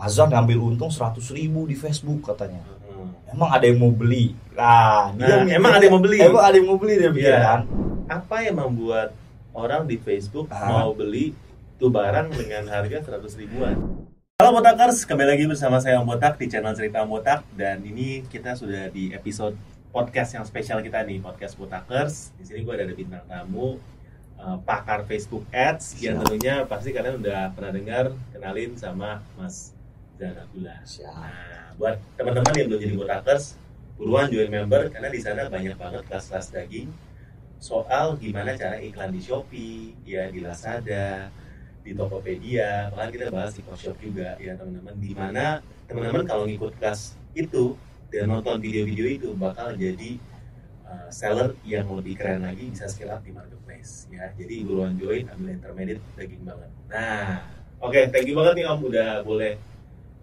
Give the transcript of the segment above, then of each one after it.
Mas Zak ngambil untung 100 ribu di Facebook katanya Hmm. emang ada yang mau beli nah, Nah, emang ada yang mau beli? emang ada yang mau beli dia pikir Iya. kan Apa yang membuat orang di Facebook Ah. mau beli tuh barang dengan harga 100 ribuan? Halo Botakers, kembali lagi bersama saya Om Botak di channel Cerita Om Botak dan ini kita sudah di episode podcast yang spesial kita nih, podcast Botakers. Di sini gue ada bintang tamu eh, pakar Facebook Ads yang tentunya pasti kalian udah pernah dengar kenalin sama Mas Siap. Nah, buat teman-teman yang belum jadi Botakers, buruan join member karena di sana banyak banget kelas-kelas daging soal gimana cara iklan di Shopee, ya di Lazada, di Tokopedia, bahkan kita bahas di Shop juga ya teman-teman. Di mana teman-teman kalau ngikut kelas itu dan nonton video-video itu bakal jadi uh, seller yang lebih keren lagi bisa scale up di marketplace ya. Jadi buruan join ambil intermediate daging banget. Nah, oke, thank you banget nih Om udah boleh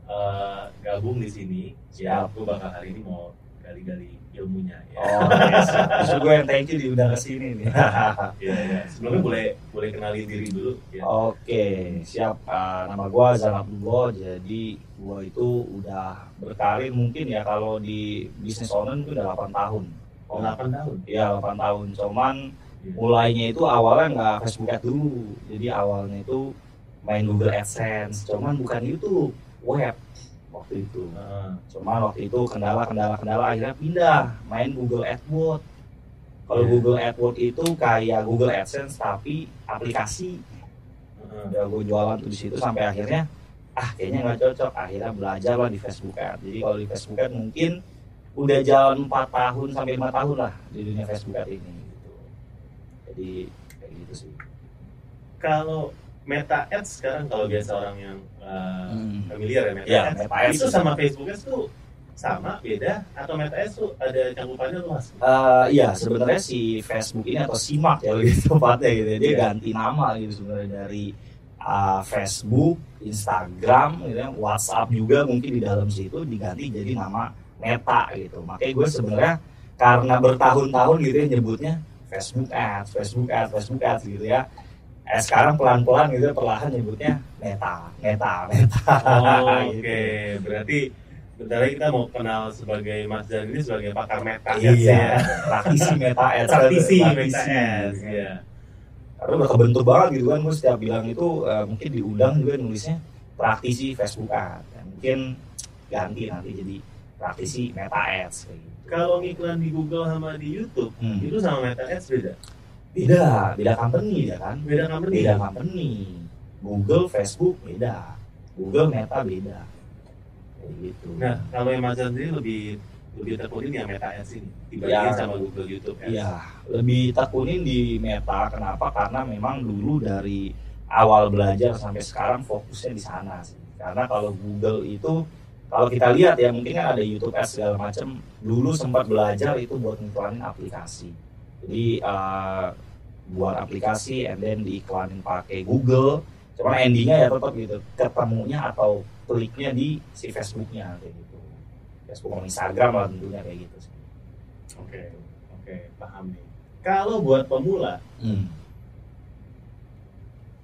uh, gabung di sini. Ya, Siap. aku bakal hari ini mau gali-gali ilmunya ya. Oh, yes. Justru gue yang thank you diundang ke sini nih. Iya, iya. Sebelumnya boleh boleh kenalin diri dulu ya. Oke, siap. Ah, nama gue Zanabullah. Jadi gue itu udah berkarir mungkin ya kalau di bisnis online itu udah 8 tahun. Oh, 8 tahun. Iya 8 tahun. Cuman Iya. mulainya itu awalnya nggak Facebook dulu. Jadi awalnya itu main Google AdSense. Cuman bukan YouTube, web waktu itu. Heeh. Cuman waktu itu kendala-kendala-kendala akhirnya pindah main Google AdWords. Kalau Iya. Google AdWords itu kayak Google AdSense tapi aplikasi. Heeh. Udah gue jualan tuh di situ sampai akhirnya ah kayaknya nggak cocok. Akhirnya belajar lah di Facebook Ads. Jadi kalau di Facebook Ads mungkin udah jalan 4 tahun sampai 5 tahun lah di dunia Facebook Ads ini. Gitu. Jadi kayak gitu sih. Kalau Meta Ads sekarang kalau biasa orang yang uh, Hmm. familiar ya Meta Iya, Ads, Meta itu sama Facebook tuh sama beda atau Meta tuh ada cangkupannya luas? Eh iya sebenarnya si Facebook ini atau Simak ya lebih tepatnya gitu ya. Dia Iya. ganti nama gitu sebenarnya dari uh, Facebook, Instagram, gitu ya, WhatsApp juga mungkin di dalam situ diganti jadi nama Meta gitu. Makanya gue sebenarnya karena bertahun-tahun gitu ya nyebutnya Facebook Ads, Facebook Ads, Facebook Ads gitu ya. Eh, sekarang pelan-pelan gitu ya, perlahan nyebutnya Meta, Meta, Meta. Oh, Oke, Gitu. berarti bentar lagi kita mau kenal sebagai Mas Dan ini sebagai pakar Meta Ads Iya, ya. praktisi Meta Ads. Praktisi Meta. Ads, ya. karena udah kebentuk banget gitu kan gue setiap bilang itu eh, mungkin diundang juga nulisnya praktisi Facebook Ads Ya, mungkin ganti nanti jadi praktisi Meta Ads kayak gitu. Kalau ngiklan di Google sama di YouTube, Hmm. itu sama Meta Ads beda? Beda beda company ya kan Beda company? beda company Google Facebook beda Google Meta beda kayak gitu Nah, kalau yang Mas sendiri lebih lebih tekunin yang Meta Ads ini dibandingin Ya. sama Google YouTube Ads. Iya, lebih tekunin di Meta. Kenapa? Karena memang dulu dari awal belajar sampai sekarang fokusnya di sana sih. Karena kalau Google itu kalau kita lihat ya mungkin kan ada YouTube Ads segala macam. Dulu sempat belajar itu buat ngiklanin aplikasi. Jadi eh, buat aplikasi and then diiklanin pakai Google. Cuma endingnya ya tetap gitu ketemunya atau kliknya di si Facebooknya kayak gitu. Facebook sama Instagram lah tentunya kayak gitu sih. Oke, oke, paham nih. Kalau buat pemula, Hmm.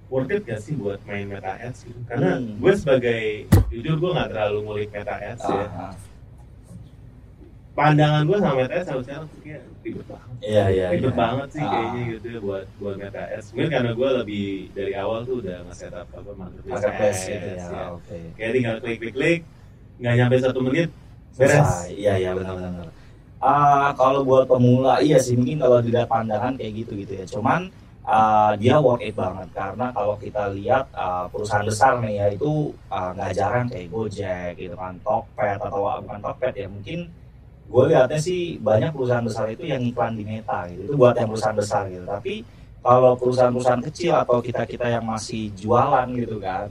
worth it gak sih buat main Meta Ads gitu? Karena Hmm. gue sebagai, jujur gue gak terlalu ngulik Meta Ads ya. Ah, ah. Pandangan gue sama Ads sampai sekarang tuh kayak ribet banget. Iya iya. ribet iya. banget sih Ah. kayaknya gitu ya buat buat Ads. Mungkin karena gue lebih dari awal tuh udah nge-setup apa marketplace, Marketplace gitu ya. ya. Oke. Kayak tinggal klik-klik-klik, nggak nyampe satu menit, beres. Iya iya benar-benar. Ah kalau buat pemula iya sih mungkin kalau dilihat pandangan kayak gitu gitu ya. Cuman ah, dia worth it banget karena kalau kita lihat ah, perusahaan besar nih ya itu nggak jarang kayak Gojek gitu kan, Tokped atau bukan Tokped ya mungkin gue lihatnya sih banyak perusahaan besar itu yang iklan di Meta gitu. Itu buat yang perusahaan besar gitu. Tapi kalau perusahaan-perusahaan kecil atau kita kita yang masih jualan gitu kan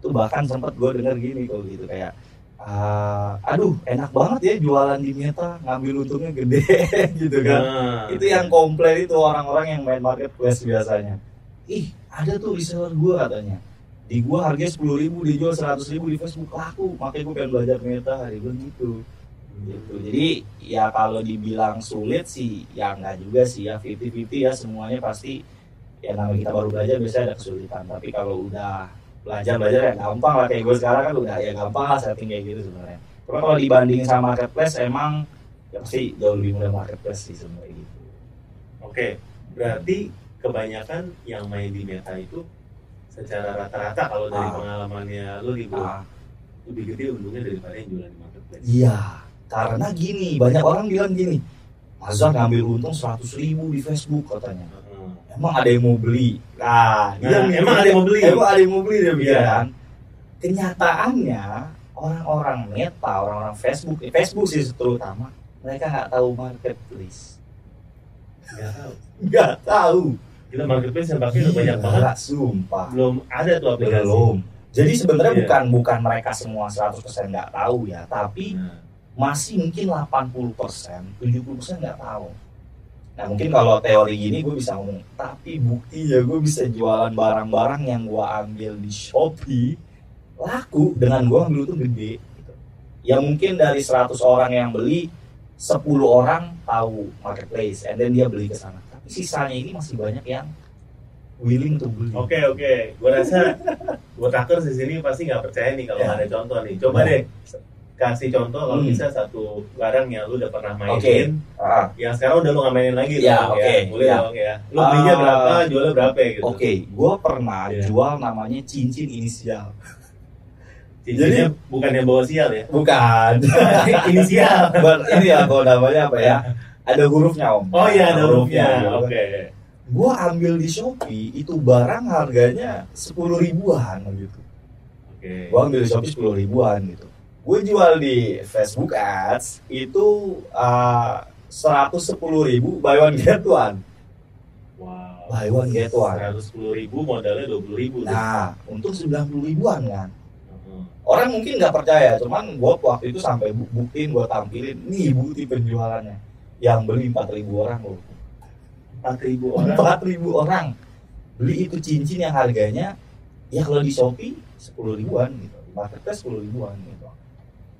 itu bahkan sempat gue denger gini kalau gitu kayak ah, aduh enak banget ya jualan di Meta ngambil untungnya gede gitu kan. Nah, itu yang komplain itu orang-orang yang main marketplace biasanya. Ih ada tuh reseller gue katanya. Di gua harganya sepuluh ribu dijual seratus ribu di Facebook. Laku makanya gue pengen belajar Meta. Dia bilang gitu gitu. Jadi ya kalau dibilang sulit sih ya enggak juga sih ya. 50-50 ya semuanya pasti ya namanya kita baru belajar biasanya ada kesulitan. Tapi kalau udah belajar belajar ya gampang lah. Kayak gue sekarang kan udah ya gampang lah setting kayak gitu sebenarnya. Cuma kalau dibandingin sama marketplace emang ya pasti jauh lebih mudah marketplace sih semua kayak gitu. Oke, berarti kebanyakan yang main di meta itu secara rata-rata kalau dari Ah. pengalamannya lu nih bro, Ah, lebih gede untungnya daripada yang jualan di marketplace. iya karena gini banyak orang bilang gini Mazhar ngambil untung 100 ribu di Facebook katanya Heeh. emang ada yang mau beli nah, dia Nah, mikir- emang ada yang mau beli? emang ada yang mau beli dia bilang Iya. kan kenyataannya orang-orang meta orang-orang Facebook eh, Facebook sih terutama mereka nggak tahu marketplace Nggak tahu. nggak tahu Gila marketplace yang pakai udah banyak banget. sumpah Belum ada tuh aplikasi. belum jadi sebenarnya Iya. bukan bukan mereka semua 100% nggak tahu ya tapi Nah, masih mungkin 80% 70% nggak tahu. Nah mungkin kalau teori gini gue bisa ngomong tapi buktinya gue bisa jualan barang-barang yang gue ambil di Shopee laku dengan gue ambil itu gede. Gitu. ya mungkin dari 100 orang yang beli 10 orang tahu marketplace and then dia beli ke sana. Tapi sisanya ini masih banyak yang willing to beli. Oke oke, gue rasa buat hackers di sini pasti nggak percaya nih kalau nggak ada contoh nih. Coba Ya. deh kasih contoh kalau Hmm. bisa satu barang yang lu udah pernah mainin, Oke. Ah, yang sekarang udah lu nggak mainin lagi, Ya, dong, oke. Boleh Ya. dong ya. Lu belinya Ah. berapa, jualnya berapa gitu. Oke, gue pernah Iya. jual namanya cincin inisial. Cincinnya bukan yang bawa sial ya. Bukan. Inisial. Ber- ini ya kalau namanya apa ya? Ada hurufnya om. Oh iya ada hurufnya. gitu. Oke. Gue ambil di Shopee itu barang harganya sepuluh ribuan gitu. Oke. Gue ambil di Shopee sepuluh ribuan gitu. Gue jual di Facebook Ads itu seratus sepuluh ribu buy one get one. Wow. Buy one get one. Seratus sepuluh ribu modalnya dua puluh ribu. tuh. Nah, untuk sembilan puluh ribuan kan. Orang mungkin nggak percaya cuman gue waktu itu sampai bu- buktiin gue tampilin nih bukti penjualannya yang beli 4000 orang loh Empat ribu orang. 4000 orang beli itu cincin yang harganya ya kalau di Shopee 10 ribuan gitu di marketplace 10 ribuan gitu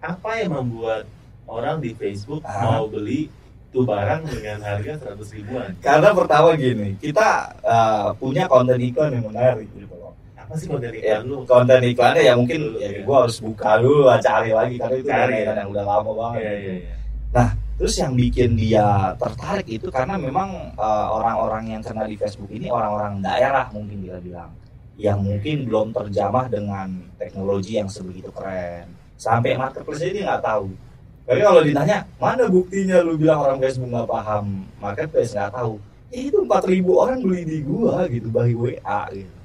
Apa yang membuat orang di Facebook Ah. mau beli tuh barang dengan harga seratus ribuan? karena pertama gini kita uh, punya konten iklan yang menarik gitu loh Apa sih konten ya, iklan lu? konten iklannya ya mungkin Dulu, ya, ya. gue harus buka dulu lah, cari lagi karena itu Cari, ya. yang udah lama banget Iya gitu. iya iya. Terus yang bikin dia tertarik itu karena memang uh, orang-orang yang kena di Facebook ini orang-orang daerah mungkin dia bilang yang mungkin belum terjamah dengan teknologi yang sebegitu keren. Sampai marketplace dia nggak tahu. Tapi kalau ditanya mana buktinya lu bilang orang Facebook nggak paham marketplace nggak tahu. Itu 4000 orang beli di gua gitu bagi WA gitu.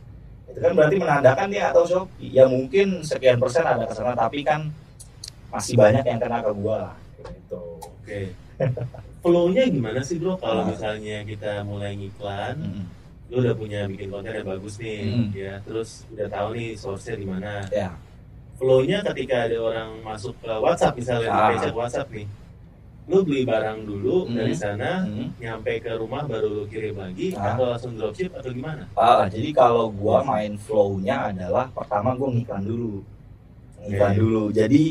Itu kan berarti menandakan dia atau Shopee. Ya mungkin sekian persen ada ke sana tapi kan masih banyak yang kena ke gua lah. Gitu. Oke. Flow-nya gimana sih bro kalau Ah. misalnya kita mulai ngiklan, Mm-mm. lu udah punya bikin konten yang bagus nih, Hmm. ya, terus udah tahu nih source-nya di mana. Ya. Flow-nya ketika ada orang masuk ke WhatsApp misalnya Ah. di page WhatsApp nih, lu beli barang dulu Hmm. dari sana, Mm. nyampe ke rumah baru lu kirim lagi, Ah. atau langsung dropship atau gimana? Ah, jadi kalau gua main flow-nya adalah pertama gua ngiklan dulu. Ngiklan Oke. dulu. Jadi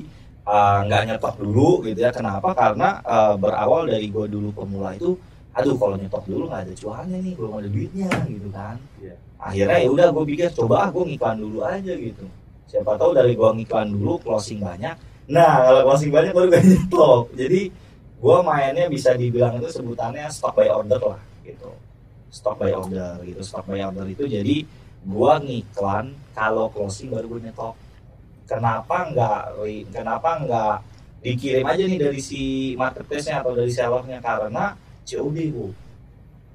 ah, nggak nyetok dulu gitu ya. Kenapa? Karena ah, berawal dari gua dulu pemula itu aduh kalau nyetok dulu nggak ada cuannya nih, belum ada duitnya gitu kan. Iya. Akhirnya ya udah gua pikir coba ah gua ngiklan dulu aja gitu. Siapa tahu dari gua ngiklan dulu closing banyak. Nah, kalau closing banyak baru gak nyetok. Jadi gua mainnya bisa dibilang itu sebutannya stock by order lah gitu. Stock by order gitu. Stock by order itu jadi gua ngiklan kalau closing baru gue nyetok. Kenapa nggak kenapa nggak dikirim aja nih dari si marketplace-nya atau dari sellernya? Karena COD bu.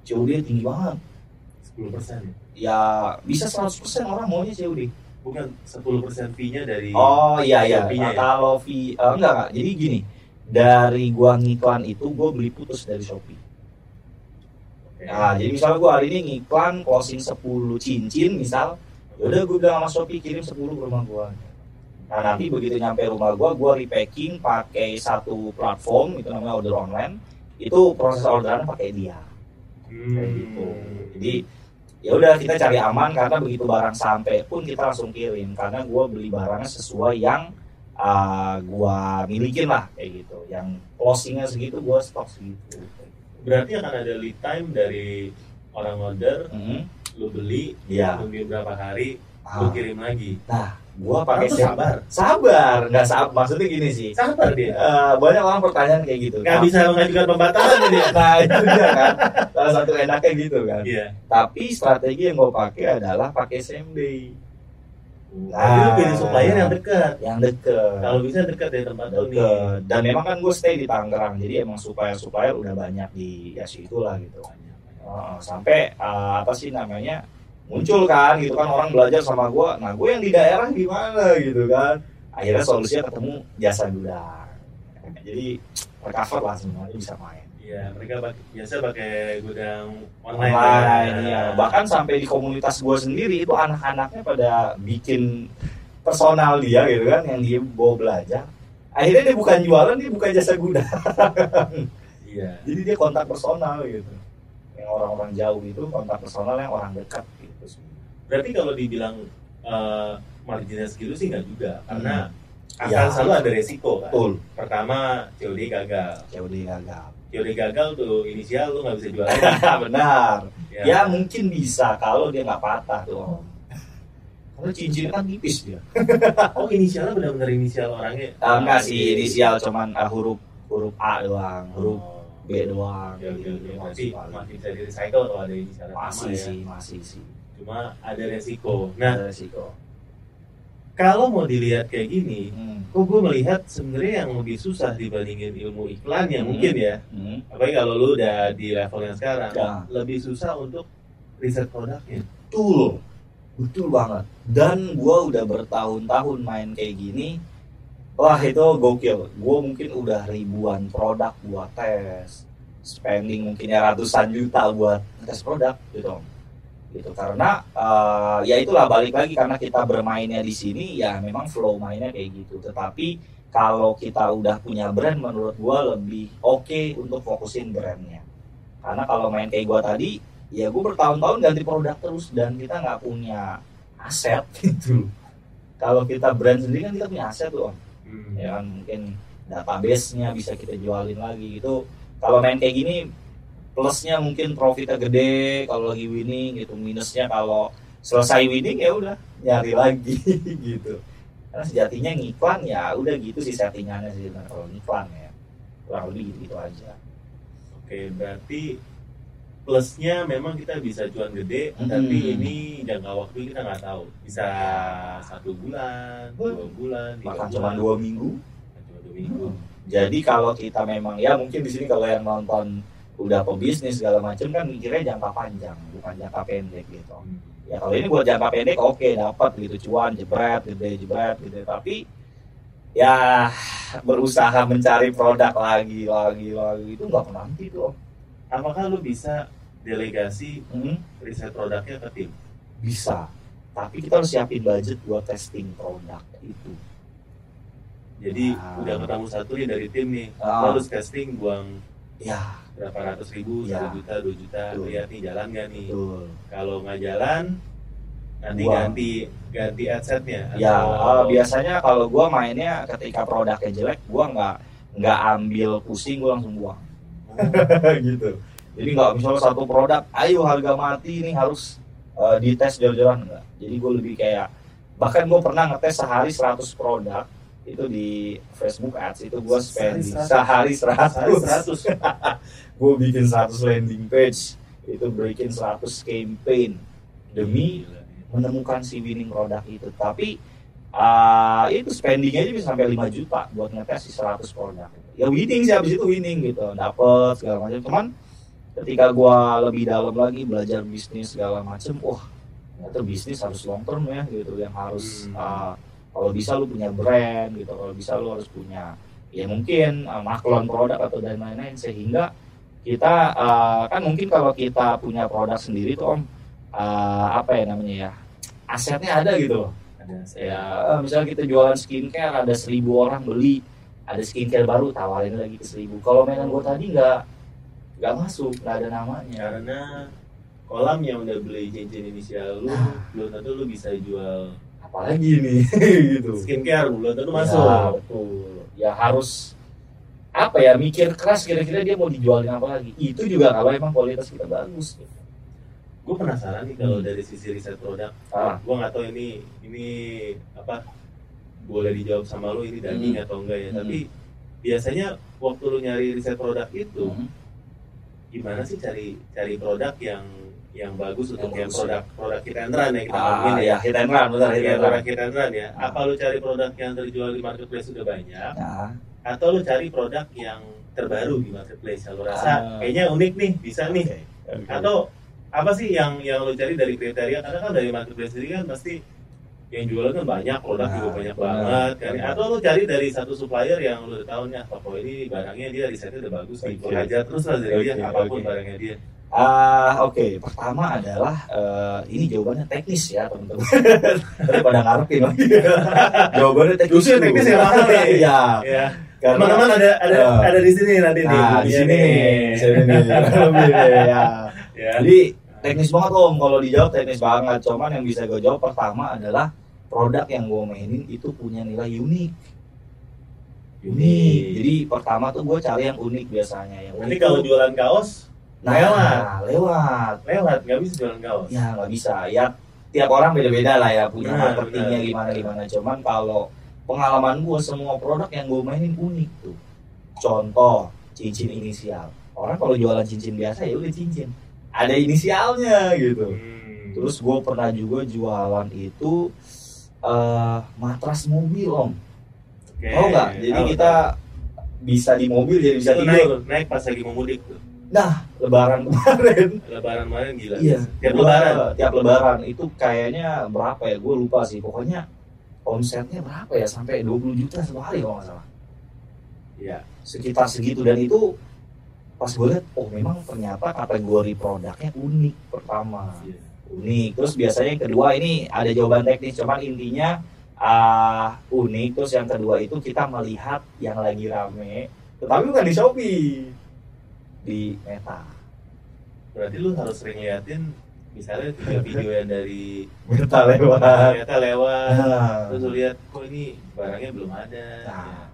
COD tinggi banget. 10% ya? ya bisa 100% orang maunya COD Bukan 10% fee-nya dari oh iya iya Shopee-nya ya? kalau fee eh, enggak enggak jadi gini dari gua ngiklan itu gua beli putus dari Shopee Oke. Nah, jadi misalnya gue hari ini ngiklan closing 10 cincin misal, yaudah gue bilang sama Shopee kirim 10 ke rumah gue. Nah nanti begitu nyampe rumah gue, gue repacking pakai satu platform itu namanya order online. Itu proses orderan pakai dia, Hmm. kayak gitu. Jadi ya udah kita cari aman karena begitu barang sampai pun kita langsung kirim karena gue beli barangnya sesuai yang uh, gue milikin lah kayak gitu. Yang closingnya segitu gue stok segitu. Berarti akan ada lead time dari orang order, Mhm. lu beli, Iya. nungguin berapa hari, lu Ah. kirim lagi Nah, gua orang pakai sabar Sabar, nggak sabar. Maksudnya gini sih. sabar dia Eh, banyak orang pertanyaan kayak gitu. nggak bisa mengajukan pembatalan dia Nah, itu dia kan. Salah satu enaknya gitu kan. iya Tapi strategi yang gue pakai adalah pakai SMD Tapi lu pilih supplier yang dekat yang deket. kalau bisa dekat dari tempat lu nih deket. Dan memang kan gue stay di Tangerang, jadi emang supplier-supplier udah banyak di ya situ lah gitu. Heeh, sampai eh, apa sih namanya muncul kan gitu kan orang belajar sama gue. Nah gue yang di daerah gimana gitu kan. Akhirnya solusinya ketemu jasa gudang. Jadi recover lah semuanya bisa main. Iya, mereka biasa pakai gudang online. Online, kan? iya. Bahkan sampai di komunitas gue sendiri itu anak-anaknya pada bikin personal dia gitu kan yang dia bawa belajar. Akhirnya dia bukan jualan, dia bukan jasa gudang. Iya. Jadi dia kontak personal gitu. Yang orang-orang jauh itu kontak personal yang orang dekat. Berarti kalau dibilang uh, marginnya segitu sih nggak juga, karena akan Ya. selalu ada resiko kan. Betul. Pertama, COD gagal. COD gagal. COD gagal tuh inisial lu nggak bisa jualan. Benar. ya. Ya mungkin bisa kalau dia nggak patah tuh. Om. Karena cincinnya kan tipis dia. Oh inisialnya benar-benar inisial orangnya? Ah, enggak sih inisial cuman ah, huruf huruf A doang, huruf Oh. B doang. Oke oke. Gitu, Masih paling. masih bisa di recycle kalau ada inisialnya sama masih ya. sih, masih sih. Cuma ada resiko. Nah Ada resiko. kalau mau dilihat kayak gini, Hmm. kok gue melihat sebenarnya yang lebih susah dibandingin ilmu iklan ya Hmm. mungkin ya. Hmm. Apalagi kalau lu udah di level yang sekarang, Ya. lebih susah untuk riset produknya. Betul. Betul banget. Dan gua udah bertahun-tahun main kayak gini. Wah itu gokil. Gua mungkin udah ribuan produk buat tes. Spending mungkin ya ratusan juta buat tes produk gitu. Gitu karena eh, ya itulah balik lagi karena kita bermainnya di sini ya memang flow mainnya kayak gitu. Tetapi kalau kita udah punya brand menurut gua lebih oke untuk fokusin brandnya. Karena kalau main kayak gua tadi ya gue bertahun-tahun ganti produk terus dan kita nggak punya aset gitu kalau kita brand sendiri kan kita punya aset tuh Om. Hmm. ya kan mungkin database-nya bisa kita jualin lagi gitu kalau main kayak gini plusnya mungkin profitnya gede kalau lagi winning gitu minusnya kalau selesai winning ya udah nyari lagi gitu karena sejatinya ngiklan ya udah gitu sih settingannya sih Nah, kalau ngiklan ya kurang lebih gitu, gitu aja Oke, berarti plusnya memang kita bisa cuan gede, Hmm. tapi ini jangka waktu kita nggak tahu. Bisa satu bulan, dua bulan, bahkan bulan, cuma dua minggu cuma dua minggu. Jadi kalau kita memang ya mungkin di sini kalau yang nonton udah pebisnis segala macam kan mikirnya jangka panjang bukan jangka pendek gitu. Ya kalau ini buat jangka pendek oke dapat gitu cuan jebret gede jebret gitu tapi ya berusaha mencari produk lagi lagi lagi itu nggak pernah nanti tuh. Om. Apakah lu bisa delegasi Hmm, riset produknya ke tim? bisa. Tapi kita harus siapin budget buat testing produk itu. Jadi Ah. udah ketemu satu nih dari tim nih, Ah. Harus testing buang Ya berapa ratus ribu, Ya. satu juta, dua juta, Betul. lihat nih jalan gak nih. betul. Kalau nggak jalan, nanti Buang. ganti ganti adsetnya. Ya atau- eh, biasanya kalau gua mainnya ketika produknya jelek gua nggak nggak ambil pusing gua langsung buang gitu jadi nggak misalnya satu produk ayo harga mati ini harus eh, dites jor-joran enggak jadi gue lebih kayak bahkan gue pernah ngetes sehari 100 produk itu di Facebook Ads itu gue 100. sehari 100, Sehari 100. gue bikin 100 landing page itu bikin 100 campaign. Demi menemukan si winning produk itu. Tapi ah, itu spendingnya aja bisa sampai 5 juta buat ngetes si 100 produk. Ya winning sih habis itu winning gitu. Dapet segala macam. Cuman ketika gua lebih dalam lagi belajar bisnis segala macam wah ternyata bisnis harus long term ya gitu. Yang harus Hmm. ah, kalau bisa lu punya brand gitu. Kalau bisa lu harus punya ya mungkin ah, maklon produk atau dan lain-lain. Sehingga kita ah, kan mungkin kalau kita punya produk sendiri tuh om ah, apa ya namanya ya asetnya ada gitu loh. Ada ya eh, misalnya kita jualan skincare ada seribu orang beli ada skincare baru tawarin lagi ke seribu. Kalau mainan gue tadi nggak nggak masuk nggak ada namanya. Karena kolam yang udah beli cincin inisial lu Nah. belum tentu lu bisa jual apalagi nih gitu. skincare belum tentu Ya, masuk. betul. Ya harus apa ya mikir keras kira-kira dia mau dijualin apa lagi itu juga kalau emang kualitas kita bagus gitu. gue penasaran nih kalau Hmm. dari sisi riset produk Ah. gue nggak tahu ini ini apa boleh dijawab sama lu ini daging Hmm. atau enggak ya Hmm. tapi biasanya waktu lu nyari riset produk itu Hmm. gimana sih cari cari produk yang yang bagus untuk Yang yang produk produk hit and run ya kita Ah, ngomongin ya, ya hit and run, benar hit Ya, and run. ya apa lu cari produk yang terjual di marketplace sudah banyak Nah, atau lu cari produk yang terbaru di marketplace kalau rasa Ah. kayaknya unik nih bisa nih oke. atau apa sih yang yang lo cari dari kriteria karena kan dari marketplace sendiri kan pasti yang jualan kan banyak produk Nah, juga banyak benar, banget kan atau lo cari dari satu supplier yang lo udah tahu nih apa kok ini barangnya dia risetnya udah bagus nih Oke. gue hajar terus lah dari dia Oke, apa pun oke. barangnya dia Ah, oke. Pertama adalah eh, ini jawabannya teknis ya, teman-teman. Daripada ngarepin jawabannya teknis. Justru yang teknis yang mahal nih. Iya. Teman-teman ada ada Ah. ada di sini nanti nih nah, di bukunya sini nih. nih, sini nih. Lebih nih, ya. ya Jadi teknis banget om, kalau dijawab teknis banget. Cuman yang bisa gue jawab pertama adalah produk yang gue mainin itu punya nilai unik. Unik. Jadi pertama tuh gue cari yang unik biasanya. Yang nanti unik kalau jualan kaos nah, lewat. lewat. lewat nggak bisa jualan kaos Ya nggak bisa. Ya tiap orang beda-beda lah ya punya Benar, marketingnya gimana gimana. Cuman kalau pengalaman gue semua produk yang gue mainin unik tuh. Contoh cincin inisial. Orang kalau jualan cincin biasa ya udah cincin. Ada inisialnya gitu. Hmm. Terus gue pernah juga jualan itu eh matras mobil om. Oke. Tahu nggak? Jadi kita bisa di mobil jadi bisa Itu tidur. naik naik pas lagi mau mudik tuh Nah lebaran kemarin lebaran kemarin gila Iya. tiap Gua lebaran Tiap lebaran itu kayaknya berapa ya? Gue lupa sih. Pokoknya omsetnya berapa ya? Sampai 20 juta satu hari kalau nggak salah. Iya. Sekitar segitu dan itu pas gue lihat, oh memang ternyata kategori produknya unik pertama. Iya. Unik. Terus biasanya yang kedua ini ada jawaban teknis, cuman intinya ah unik. Terus yang kedua itu kita melihat yang lagi rame, tetapi bukan di Shopee, di Meta. berarti lu harus sering liatin misalnya tiga video yang dari Meta lewat. ternyata lewat Nah. terus lihat kok ini barangnya belum ada Nah,